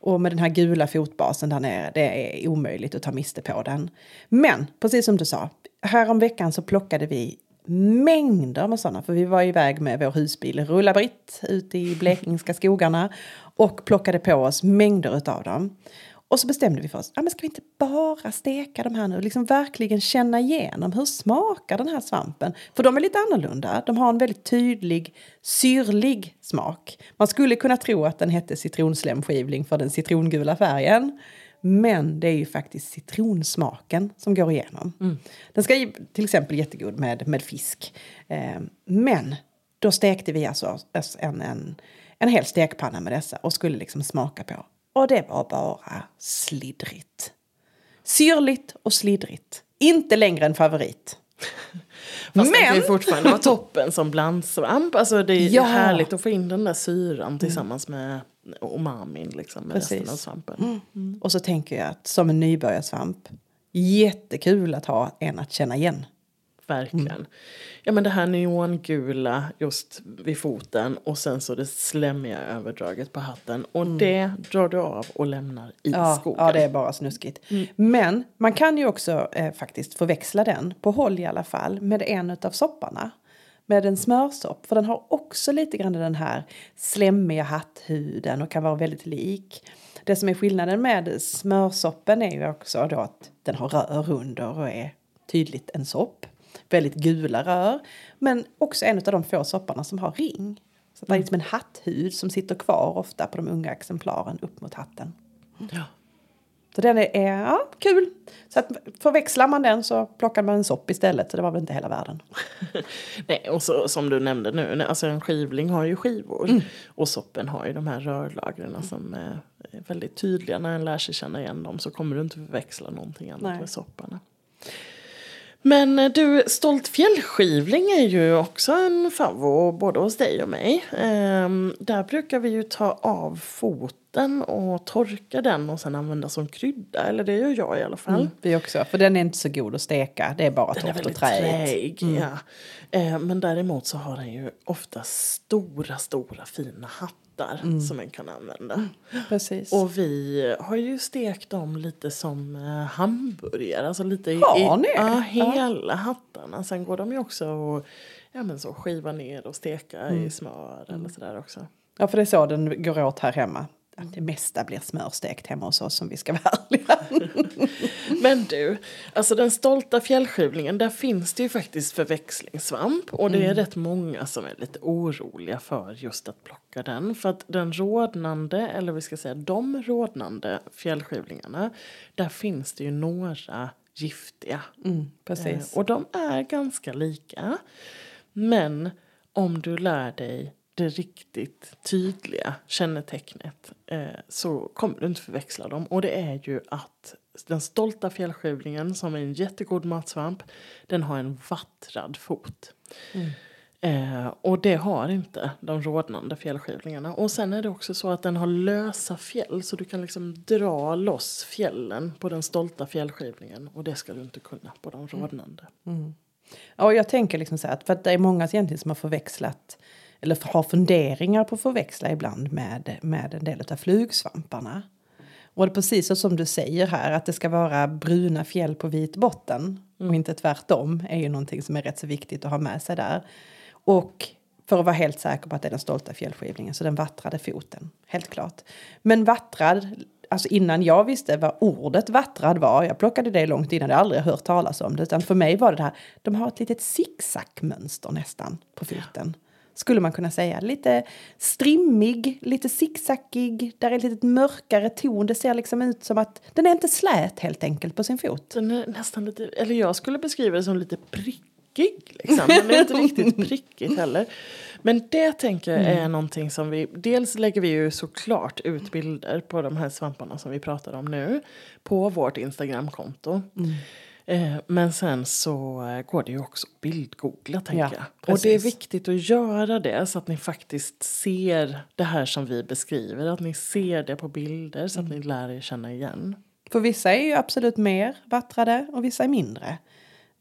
och med den här gula fotbasen där nere, det är omöjligt att ta miste på den. Men, precis som du sa, häromveckan så plockade vi mängder med sådana. För vi var iväg med vår husbil Rulla-Britt ute i blekingska skogarna och plockade på oss mängder utav dem. Och så bestämde vi för oss, ja, men ska vi inte bara steka de här nu? Liksom verkligen känna igenom hur smakar den här svampen? För de är lite annorlunda. De har en väldigt tydlig syrlig smak. Man skulle kunna tro att den hette citronslemskivling för den citrongula färgen. Men det är ju faktiskt citronsmaken som går igenom. Den ska till exempel jättegod med, med fisk. Eh, men då stekte vi alltså en, en, en hel stekpanna med dessa och skulle liksom smaka på. Och det var bara slidrigt. Syrligt och slidrigt. Inte längre en favorit. Fast den kan ju Men- fortfarande vara toppen som blandsvamp. Alltså det är Ja. härligt att få in den där syran tillsammans med umamin liksom. Med Precis. resten av svampen. Och så tänker jag att som en nybörjarsvamp, jättekul att ha en att känna igen. verkligen. Ja men det här neongula just vid foten och sen så det slemmiga överdraget på hatten. Och det drar du av och lämnar i Ja, skogen. ja, det är bara snuskigt. Men man kan ju också eh, faktiskt förväxla den, på håll i alla fall, med en av sopparna. Med en smörsopp, för den har också lite grann den här slemmiga hatthuden och kan vara väldigt lik. Det som är skillnaden med smörsoppen är ju också då att den har rör under och är tydligt en sopp. Väldigt gula rör, men också en av de få sopparna som har ring. Så det är liksom en hatthud som sitter kvar ofta på de unga exemplaren upp mot hatten. Ja. Så den är, är ja, kul. Så att förväxlar man den så plockar man en sopp istället. Så det var väl inte hela världen. Nej, och så, som du nämnde nu, alltså en skivling har ju skivor. Mm. Och soppen har ju de här rörlagren som är är väldigt tydliga. När en lär sig känna igen dem så kommer du inte förväxla någonting annat Nej. med sopparna. Men eh, du, stolt fjällskivling är ju också en favvo både hos dig och mig. Ehm, där brukar vi ju ta av foten och torka den och sen använda som krydda. Eller det gör jag i alla fall. Mm, vi också. För den är inte så god att steka. Det är bara torrt och väldigt träigt. träig. Ja. Eh, men däremot så har den ju ofta stora, stora fina hattar som man kan använda. Precis. Och vi har ju stekt dem lite som eh, hamburgare. Alltså lite i, Har i ni? ja, hela hattarna. Sen går de ju också att ja, men så skiva ner och steka i smör eller sådär också. Ja, för det är så den går åt här hemma. Att det mesta blir smörstekt hemma hos oss om vi ska vara ärliga. Men du, alltså den stolta fjällskivlingen, där finns det ju faktiskt förväxlingssvamp. Och det är rätt många som är lite oroliga för just att plocka den. För att den rådnande, eller vi ska säga de rådnande fjällskivlingarna, där finns det ju några giftiga. Mm, precis. Eh, och de är ganska lika. Men om du lär dig det riktigt tydliga kännetecknet eh, så kommer du inte förväxla dem. Och det är ju att den stolta fjällskivlingen som är en jättegod matsvamp den har en vattrad fot. Eh, och det har inte de rodnande fjällskivlingarna. Och sen är det också så att den har lösa fjäll så du kan liksom dra loss fjällen på den stolta fjällskivlingen och det ska du inte kunna på de rodnande. Ja, och jag tänker liksom så här, för att det är många egentligen som har förväxlat eller har funderingar på att förväxla ibland med, med en del av flugsvamparna. Och det är precis så som du säger här, att det ska vara bruna fjäll på vit botten och inte tvärtom är ju någonting som är rätt så viktigt att ha med sig där. Och för att vara helt säker på att det är den stolta fjällskivlingen, så den vattrade foten, helt klart. Men vattrad, alltså innan jag visste vad ordet vattrad var, jag plockade det långt innan, jag aldrig hört talas om det, utan för mig var det det här, de har ett litet zigzagmönster nästan på foten. Skulle man kunna säga. Lite strimmig, lite zigzackig, där är ett litet mörkare ton. Det ser liksom ut som att den är inte slät helt enkelt på sin fot. Den är nästan lite, eller jag skulle beskriva det som lite prickig. Liksom. Den är inte riktigt prickigt heller. Men det tänker jag är någonting som vi, dels lägger vi ju såklart ut bilder på de här svamparna som vi pratar om nu. På vårt Instagramkonto. Eh, men sen så eh, går det ju också att bildgoogla tänker Ja, jag. Och det är viktigt att göra det så att ni faktiskt ser det här som vi beskriver. Att ni ser det på bilder så att ni lär er känna igen. För vissa är ju absolut mer vattrade och vissa är mindre.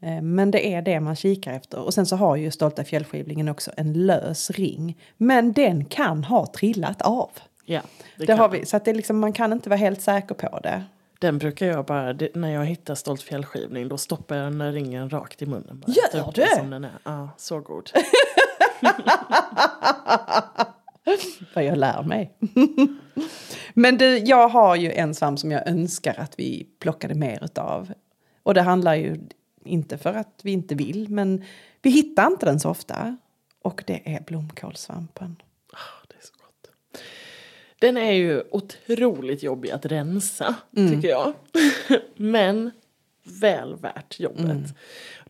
Eh, Men det är det man kikar efter. Och sen så har ju Stolta fjällskivlingen också en lös ring. Men den kan ha trillat av. Ja, Det, kan har vi. Så att det liksom, man kan inte vara helt säker på det. Den brukar jag bara, det, när jag hittar stolt fjällskivling då stoppar jag den där ringen rakt i munnen. Bara. Gör den du? Som den är. Ja, så god. För jag lär mig. Men du, jag har ju en svamp som jag önskar att vi plockade mer utav. Och det handlar ju inte för att vi inte vill, men vi hittar inte den så ofta. Och det är blomkålssvampen. Ah, det är så gott. Den är ju otroligt jobbig att rensa, Mm. tycker jag. Men väl värt jobbet. Mm.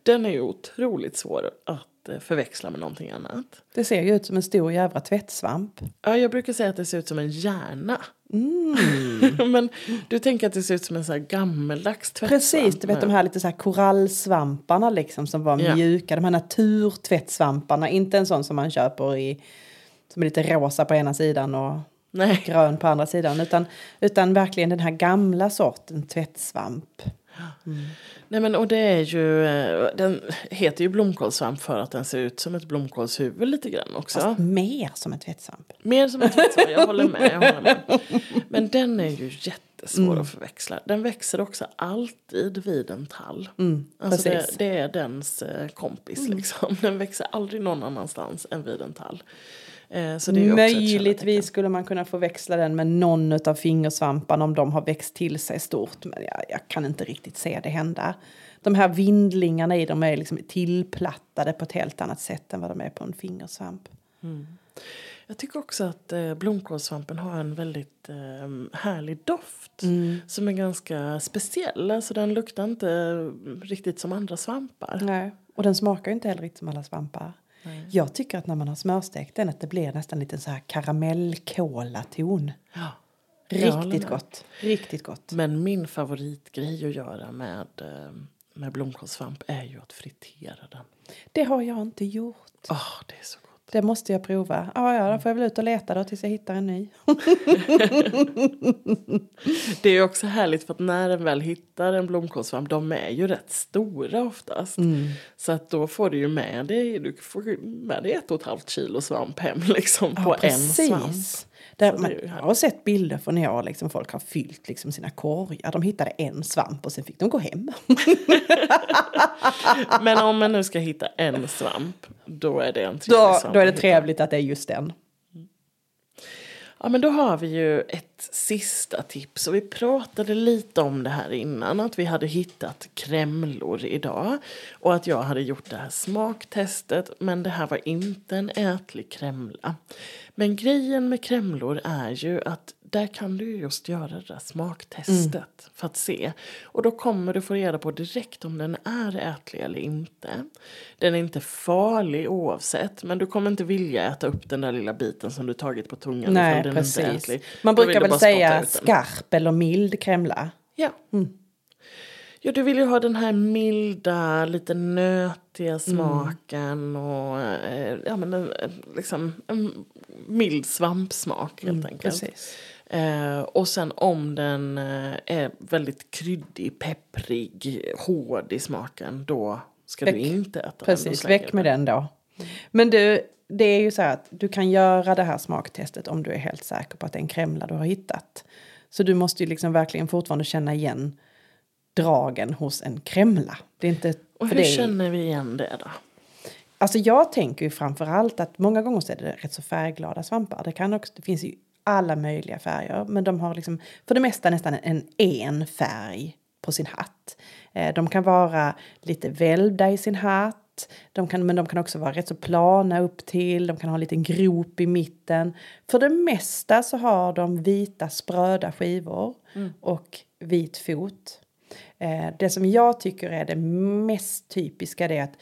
Den är ju otroligt svår att eh, förväxla med någonting annat. Det ser ju ut som en stor jävla tvättsvamp. Ja, jag brukar säga att det ser ut som en hjärna. Mm. Men du tänker att det ser ut som en sån här gammeldags tvättsvamp. Precis, du vet de här lite så här korallsvamparna liksom som var Ja. mjuka. De här naturtvättsvamparna, inte en sån som man köper i som är lite rosa på ena sidan och Nej. grön på andra sidan. Utan, utan verkligen den här gamla sorten tvättsvamp. Nej men och det är ju, eh, den heter ju blomkålssvamp för att den ser ut som ett blomkålshuvud lite grann också. Fast mer som en tvättsvamp. Mer som en tvättsvamp, jag håller med. Jag håller med. Men den är ju jättesvår att förväxla. Den växer också alltid vid en tall. alltså det, det är dens eh, kompis liksom. Den växer aldrig någon annanstans än vid en tall. Eh, så det är Möjligtvis skulle man kunna förväxla den med någon av fingersvamparna om de har växt till sig stort. Men jag, jag kan inte riktigt se det hända. De här vindlingarna i dem är liksom tillplattade på ett helt annat sätt än vad de är på en fingersvamp. Jag tycker också att eh, blomkålssvampen har en väldigt eh, härlig doft. Som är ganska speciell. Alltså den luktar inte riktigt som andra svampar. Nej. Och den smakar inte heller riktigt som alla svampar. Jag tycker att när man har smörstekt den att det blir nästan lite så här karamellkolaton. Ja. Riktigt gott. Riktigt gott. Men min favoritgrej att göra med, eh, med blomkålssvamp är ju att fritera den. Det har jag inte gjort. Åh, det är så gott. Det måste jag prova. Ja, ja, då får jag väl ut och leta då tills jag hittar en ny. Det är också härligt för att när en väl hittar en blomkålssvamp, de är ju rätt stora oftast. Så att då får du ju med dig, du får med dig ett och ett halvt kilo svamp hem liksom på en svamp. Där, man, jag har sett bilder från när jag liksom, folk har fyllt liksom, sina korgar. De hittade en svamp och sen fick de gå hem. Men om man nu ska hitta en svamp, då är det en trevlig Då, svamp då är det trevligt att det är just den. Ja men då har vi ju ett sista tips och vi pratade lite om det här innan att vi hade hittat kremlor idag och att jag hade gjort det här smaktestet men det här var inte en ätlig kremla. Men grejen med kremlor är ju att där kan du ju just göra det där smaktestet för att se. Och då kommer du få reda på direkt om den är ätlig eller inte. Den är inte farlig oavsett men du kommer inte vilja äta upp den där lilla biten som du tagit på tungan Nej, den inte är precis. ätlig. Man Då brukar väl säga skarp eller mild kremla. Ja. Ja, du vill ju ha den här milda, lite nötiga smaken och eh, ja, men en, en- liksom en mild svampsmak helt enkelt. Precis. Eh, och sen om den eh, är väldigt kryddig, pepprig, hård i smaken, då ska du Väck. inte äta den. Då Precis, väck du med den då. Men du, det är ju så att du kan göra det här smaktestet om du är helt säker på att det är en kremla du har hittat. Så du måste ju liksom verkligen fortfarande känna igen dragen hos en kremla. Det är inte... Och hur det känner vi igen det då? Alltså jag tänker ju framför allt att många gånger så är det rätt så färgglada svampar. Det, kan också, det finns ju alla möjliga färger. Men de har liksom för det mesta nästan en en färg på sin hatt. Eh, de kan vara lite välvda i sin hatt. De kan, men de kan också vara rätt så plana upp till. De kan ha en liten grop i mitten. För det mesta så har de vita spröda skivor och vit fot. Eh, det som jag tycker är det mest typiska det är att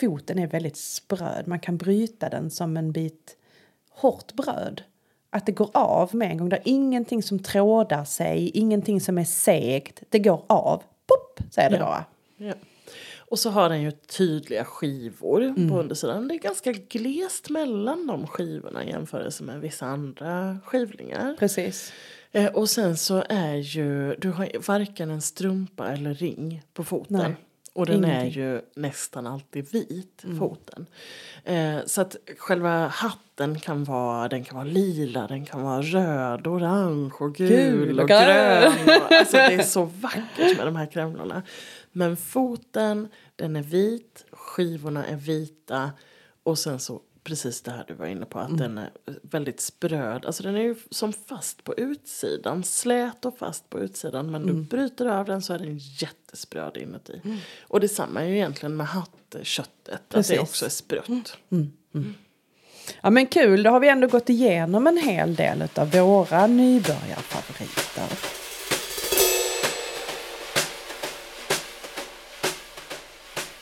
foten är väldigt spröd. Man kan bryta den som en bit hårt bröd. Att det går av med en gång. Det är ingenting som trådar sig, ingenting som är segt. Det går av. Pop, säger det Ja. bara. Ja. Och så har den ju tydliga skivor Mm. på undersidan. Det är ganska glest mellan de skivorna i jämförelse med vissa andra skivlingar. Precis. Eh, och sen så är ju, du har varken en strumpa eller ring på foten. Nej, och den är ingenting. ju nästan alltid vit, Mm. foten. Eh, så att själva hatten kan vara, den kan vara lila, den kan vara röd, orange och gul, Gul och grön. Och, alltså det är så vackert med de här kremlorna. Men foten, den är vit, skivorna är vita och sen så precis det här du var inne på att den är väldigt spröd. Alltså den är ju som fast på utsidan, slät och fast på utsidan men du bryter av den så är den jättespröd inuti. Och detsamma är ju egentligen med hattköttet, att Precis. det också är sprött. Ja men kul, då har vi ändå gått igenom en hel del av våra nybörjarfavoriter.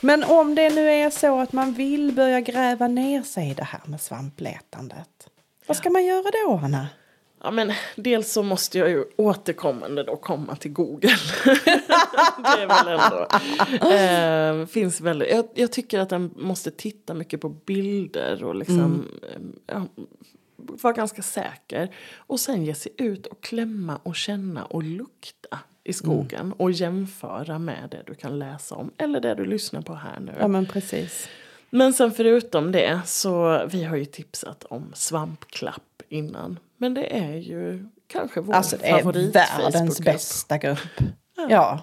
Men om det nu är så att man vill börja gräva ner sig i det här med svampletandet. Vad ska man göra då, Anna? Ja, men dels så måste jag ju återkommande då komma till Google. det är väl ändå... Eh, finns väldigt, jag, jag tycker att den måste titta mycket på bilder och liksom... eh, Ja, vara ganska säker. Och sen ge sig ut och klämma och känna och lukta i skogen och jämföra med det du kan läsa om eller det du lyssnar på här nu. Ja men precis. Men sen förutom det så vi har ju tipsat om svampklapp innan. Men det är ju kanske vår Alltså det är favorit världens bästa grupp. Ja.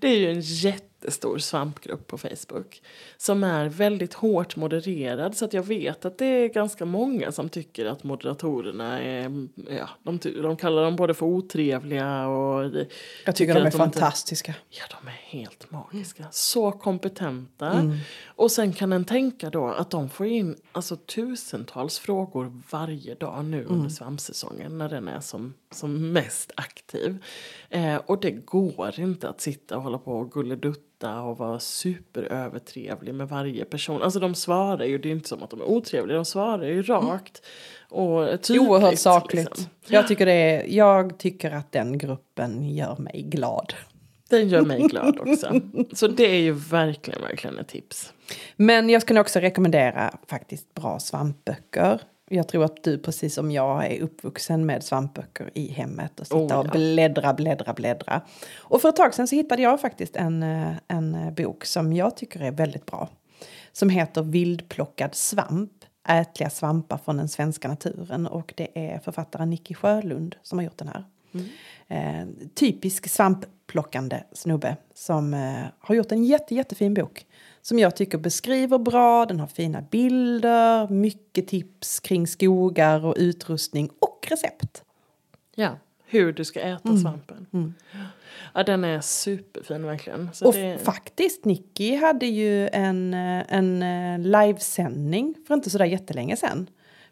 Det är ju en jättestor svampgrupp på Facebook. Som är väldigt hårt modererad. Så att jag vet att det är ganska många som tycker att moderatorerna är... Ja, de, de kallar dem både för otrevliga och... Jag tycker de är inte- fantastiska. Ja, de är helt magiska. Så kompetenta. Mm. Och sen kan en tänka då att de får in alltså, tusentals frågor varje dag nu Mm. under svampsäsongen när den är som, som mest aktiv. Eh, och det går inte att sitta och hålla på och gulledutta och vara superövertrevlig med varje person. Alltså de svarar ju, det är inte som att de är otrevliga, de svarar ju rakt. Och tydligt. Mm. Oerhört sakligt. liksom. Jag, tycker det är, jag tycker att den gruppen gör mig glad. Den gör mig glad också. Så det är ju verkligen, verkligen ett tips. Men jag skulle också rekommendera faktiskt bra svampböcker. Jag tror att du precis som jag är uppvuxen med svampböcker i hemmet och sitta Oh, ja. och bläddra, bläddra, bläddra. Och för ett tag sedan så hittade jag faktiskt en, eh, en eh, bok som jag tycker är väldigt bra. Som heter Vildplockad svamp. Ätliga svampar från den svenska naturen. Och det är författaren Nicky Sjölund som har gjort den här. Eh, typisk svampplockande snubbe som eh, har gjort en jätte, jättefin bok. Som jag tycker beskriver bra, den har fina bilder, mycket tips kring skogar och utrustning och recept. Ja, hur du ska äta Mm. svampen. Ja, den är superfin verkligen. Så Och det, faktiskt, Nicky hade ju en, eh, en eh, livesändning för inte sådär jättelänge sedan.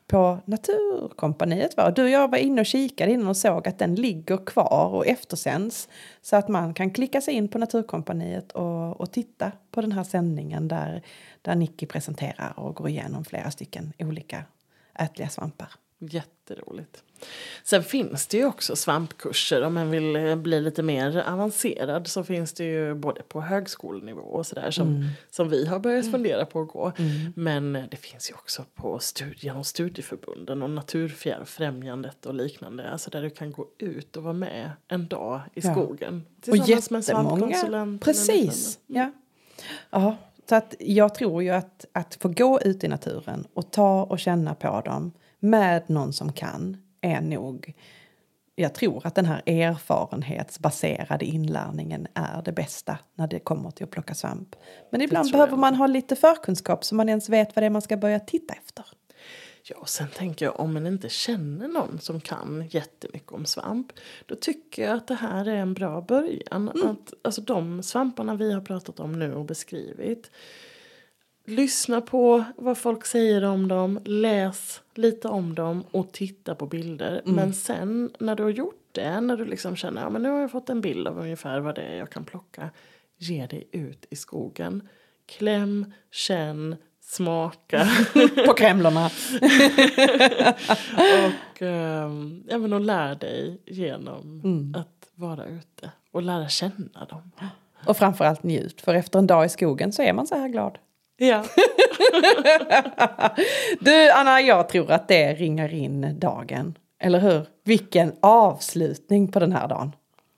På Naturkompaniet var. Du och jag var inne och kikade innan och såg att den ligger kvar och eftersänds. Så att man kan klicka sig in på Naturkompaniet och, och titta på den här sändningen där, där Nicky presenterar och går igenom flera stycken olika ätliga svampar. Jätteroligt. Sen finns det ju också svampkurser om man vill eh, bli lite mer avancerad. Så finns det ju både på högskolenivå och sådär som, Mm. som vi har börjat fundera på att gå. Men eh, det finns ju också på studien och studieförbunden och Naturfrämjandet och liknande. Alltså där du kan gå ut och vara med en dag i Ja. skogen. Och Tillsammans med en jättemånga. svampkonsulent. eller Precis. Ja. ja. Så att jag tror ju att, att få gå ut i naturen och ta och känna på dem med någon som kan är nog... Jag tror att den här erfarenhetsbaserade inlärningen är det bästa när det kommer till att plocka svamp. Men ibland behöver man ha lite förkunskap så man ens vet vad det är man ska börja titta efter. Ja, och sen tänker jag om man inte känner någon som kan jättemycket om svamp. Då tycker jag att det här är en bra början. Att, alltså de svamparna vi har pratat om nu och beskrivit. Lyssna på vad folk säger om dem. Läs lite om dem och titta på bilder. Men sen när du har gjort det, när du liksom känner att ja, nu har jag fått en bild av ungefär vad det är jag kan plocka. Ge dig ut i skogen. Kläm, känn, smaka. På kremlorna. och um, ja, men och lär dig genom Mm. att vara ute och lära känna dem. Och framförallt njut, för efter en dag i skogen så är man så här glad. Ja, Du Anna, jag tror att det ringar in dagen. Eller hur? Vilken avslutning på den här dagen.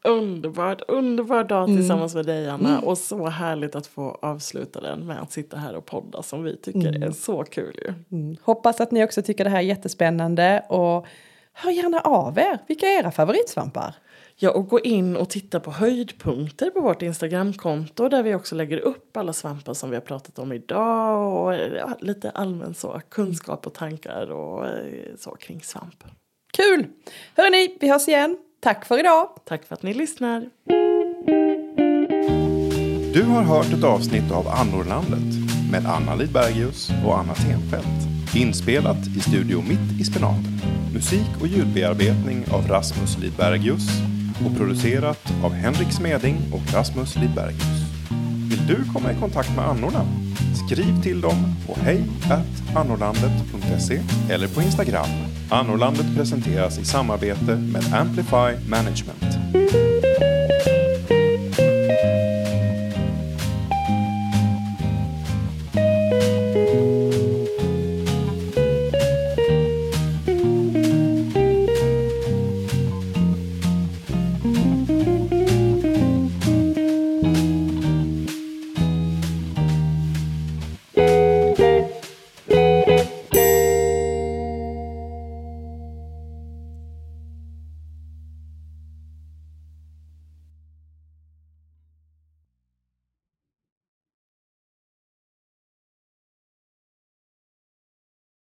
underbart, underbar dag Mm. tillsammans med dig Anna. Och så härligt att få avsluta den med att sitta här och podda som vi tycker Mm. är så kul ju. Mm. Hoppas att ni också tycker det här är jättespännande och hör gärna av er. Vilka är era favoritsvampar? Ja, och gå in och titta på höjdpunkter på vårt Instagramkonto där vi också lägger upp alla svampar som vi har pratat om idag och ja, lite allmän så kunskap och tankar och eh, så kring svamp. Kul! Hörrni, vi hörs igen. Tack för idag! Tack för att ni lyssnar. Du har hört ett avsnitt av Annorlandet med Anna Lidbergius och Anna Tenfelt. Inspelat i Studio Mitt i Spenaten. Musik och ljudbearbetning av Rasmus Lidbergius och producerat av Henrik Smeding och Rasmus Lidbergius. Vill du komma i kontakt med annorna? Skriv till dem på hej annorlandet.se eller på Instagram. Annorlandet presenteras i samarbete med Amplify Management.